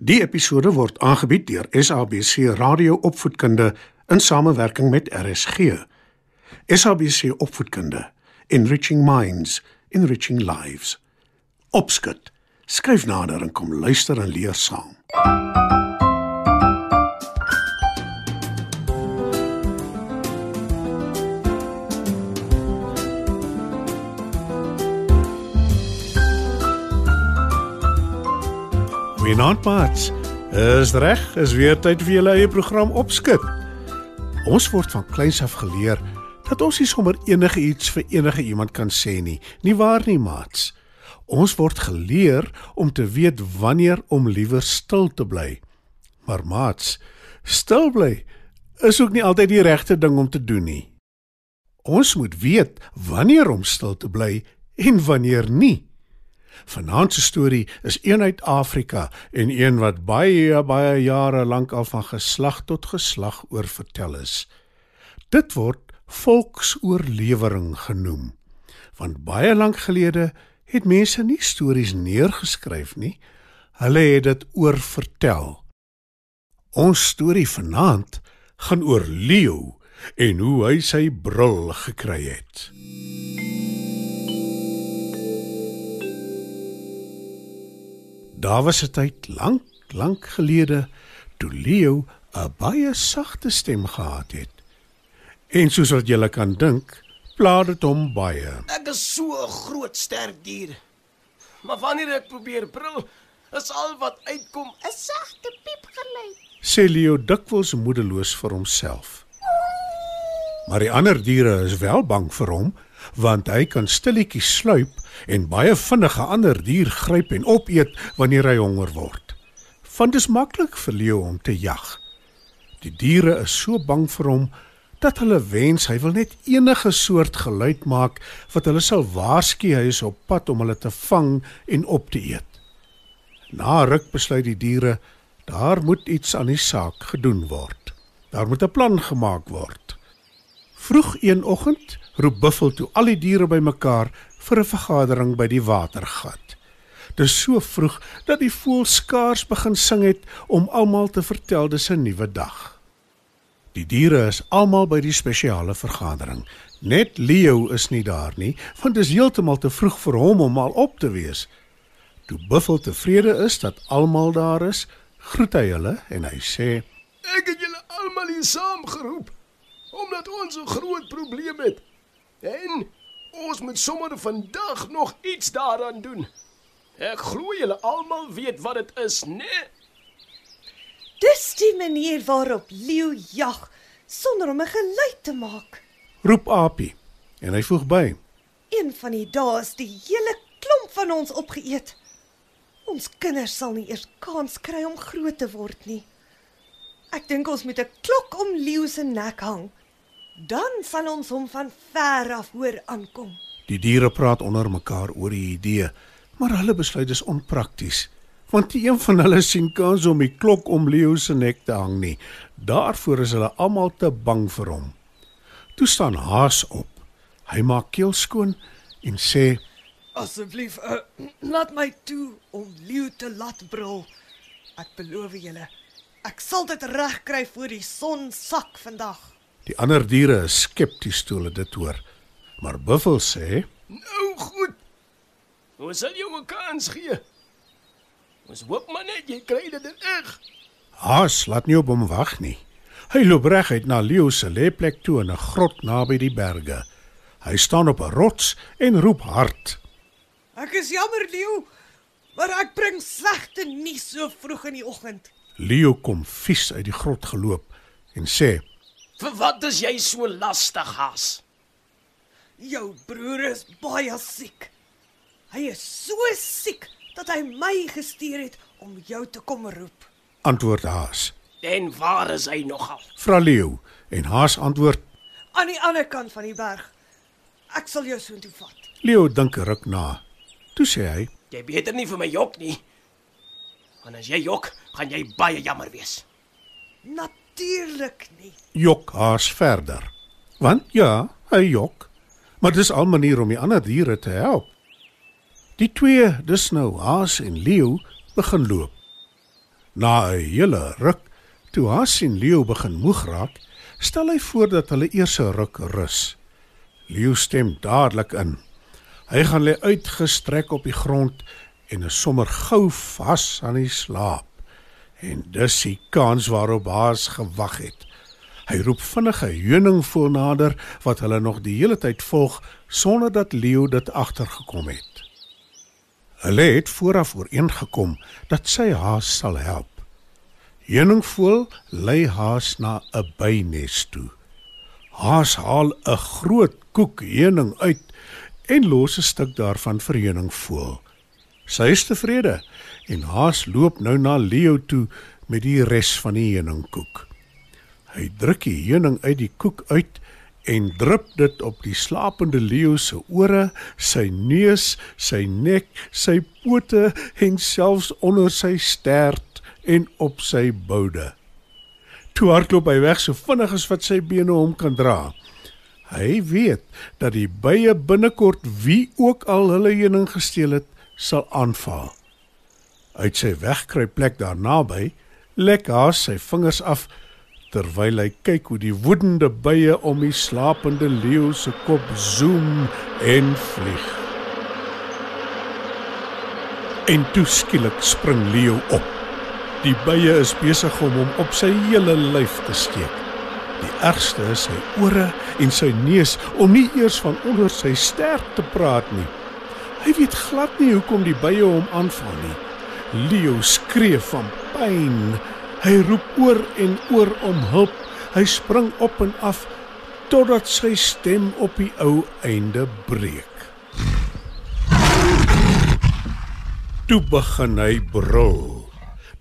Die episode word aangebied deur SABC Radio Opvoedkunde in samewerking met RSG. SABC Opvoedkunde, Enriching Minds, Enriching Lives. Opskud. Skryf nader en kom luister en leer saam. Goeienaand, maats. Is reg, is weer tyd vir julle eie program opskit. Ons word van kleins af geleer dat ons nie sommer enige iets vir enige iemand kan sê nie. Nie waar nie, maats? Ons word geleer om te weet wanneer om liewer stil te bly. Maar maats, stil bly is ook nie altyd die regte ding om te doen nie. Ons moet weet wanneer om stil te bly en wanneer nie. Vanaand se storie is een uit Afrika en een wat baie baie jare lank al van geslag tot geslag oor vertel is. Dit word volksoorlewering genoem. Want baie lank gelede het mense nie stories neergeskryf nie. Hulle het dit oorvertel. Ons storie vanaand gaan oor Leo en hoe hy sy bril gekry het. Daar was 'n tyd lank, lank gelede toe Leo 'n baie sagte stem gehad het. En soos wat jy kan dink, pla dit hom baie. Ek is so 'n groot sterk dier. Maar wanneer ek probeer brul, is al wat uitkom 'n sagte piep geluid. Sê Leo dikwels moedeloos vir homself. Maar die ander diere is wel bang vir hom want hy kan stilletjies sluip en baie vinnige ander dier gryp en opeet wanneer hy honger word. Want dit is maklik vir leeu om te jag. Die diere is so bang vir hom dat hulle wens hy wil net enige soort geluid maak wat hulle sal waarsku hy is op pad om hulle te vang en op te eet. Na ruk besluit die diere daar moet iets aan die saak gedoen word. Daar moet 'n plan gemaak word. Vroeg een oggend roep Buffel toe al die diere bymekaar vir 'n vergadering by die watergat. Dis so vroeg dat die voëls skaars begin sing het om almal te vertel dis 'n nuwe dag. Die diere is almal by die spesiale vergadering. Net Leo is nie daar nie, want dit is heeltemal te vroeg vir hom om al op te wees. Toe Buffel tevrede is dat almal daar is, groet hy hulle en hy sê: "Ek het julle almal hier saamgeroep omdat ons 'n groot probleem het. En ons moet sommer vandag nog iets daaraan doen. Ek glo julle almal weet wat dit is, né? Nee? Dis die manier waarop leeu jag sonder om 'n geluid te maak. Roep Apie en hy voeg by. Een van die dae is die hele klomp van ons opgeëet. Ons kinders sal nie eers kans kry om groot te word nie. Ek dink ons moet 'n klok om leeu se nek hang dan sal ons hom van ver af hoor aankom. Die diere praat onder mekaar oor die idee, maar hulle besluit dis onprakties, want die een van hulle sien kans om die klok om Leo se nek te hang nie. Daarvoor is hulle almal te bang vir hom. Toe staan Haas op. Hy maak keel skoon en sê: "Asseblief, uh, laat my toe om Leo te laat brul. Ek beloof julle, ek sal dit regkry voor die son sak vandag." Die ander diere is skepties toe hulle dit hoor. Maar Buffel sê: "Nou goed. Ons sal jou 'n kans gee. Ons hoop maar net jy kry dit reg." Haas laat nie op hom wag nie. Hy loop reguit na Leo se lêplek toe in 'n grot naby die berge. Hy staan op 'n rots en roep hard: "Ek is jammer, Leo, maar ek bring slegte nuus so vroeg in die oggend." Leo kom vies uit die grot geloop en sê: Vir wat is jy so lastig, Haas? Jou broer is baie siek. Hy is so siek dat hy my gestuur het om jou te kom roep. Antwoord Haas. En waar is hy nogal? Vra Leo en Haas antwoord aan die ander kant van die berg. Ek sal jou soontoe vat. Leo dink ruk na. Toe sê hy: "Jy beter nie vir my jok nie. Want as jy jok, gaan jy baie jammer wees." Nat Natuurlik nie. Jok haas verder. Want ja, hy jok. Maar dis al 'n manier om die ander diere te help. Die twee, dis nou Haas en Leo, begin loop. Na 'n hele ruk, toe Haas en Leo begin moeg raak, stel hy voor dat hulle eers 'n ruk rus. Leo stem dadelik in. Hy gaan lê uitgestrek op die grond en is sommer gou vas aan die slaap. En dis die kans waarop Haas gewag het. Hy roep vinnig 'n heuningvoël nader wat hulle nog die hele tyd volg sonder dat Leo dit agtergekom het. Hulle het vooraf ooreengekom dat sy haas sal help. Heuningvoël lei haas na 'n bynes toe. Haas haal 'n groot koek heuning uit en los 'n stuk daarvan vir heuningvoël. Sy is tevrede en haas loop nou na Leo toe met die res van die heuningkoek. Hy druk die heuning uit die koek uit en drup dit op die slapende leeu se ore, sy neus, sy nek, sy pote en selfs onder sy stert en op sy boude. Toe hardloop hy weg so vinnig as wat sy bene hom kan dra. Hy weet dat die bye binnekort wie ook al hulle heuning gesteel het, sal aanval. Uit sy wegkruipplek daar naby, lek haar sy vingers af terwyl hy kyk hoe die woedende bye om die slapende leeu se kop zoom en vlieg. En toe skielik spring leeu op. Die bye is besig om hom op sy hele lyf te steek. Die ergste is sy ore en sy neus om nie eers van onder sy stert te praat nie. Hy weet glad nie hoekom die bye hom aanval nie. Leo skree van pyn Hy roep oor en oor om hulp. Hy spring op en af totdat sy stem op die ou einde breek. Toe begin hy brul.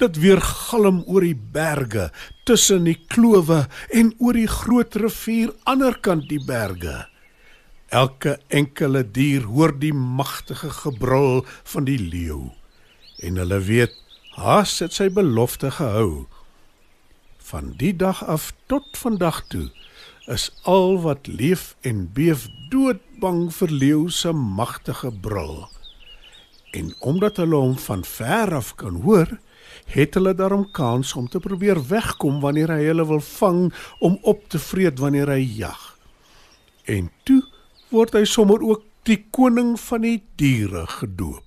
Dit weer galm oor die berge, tussen die klowe en oor die groot rivier aanderkant die berge. Elke enkele dier hoor die magtige gebrul van die leeu en hulle weet Haas het sy belofte gehou. Van die dag af tot vandag toe is al wat leef en beef doodbang vir leeu se magtige brul. En omdat hulle hom van ver af kan hoor, het hulle daarom kans om te probeer wegkom wanneer hy hulle wil vang om op te vreet wanneer hy jag. En toe word hy sommer ook die koning van die diere gedoop.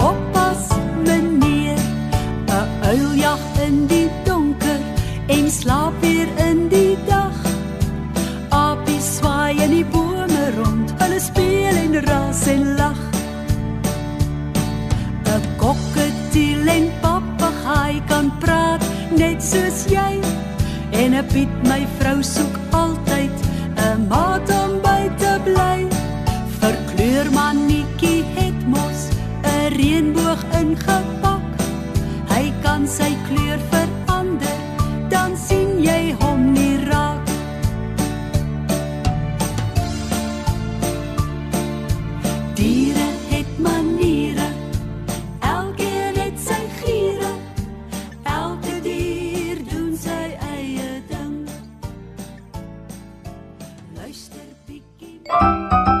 soos jy. En 'n Piet my vrou soek altyd 'n maat bietjie.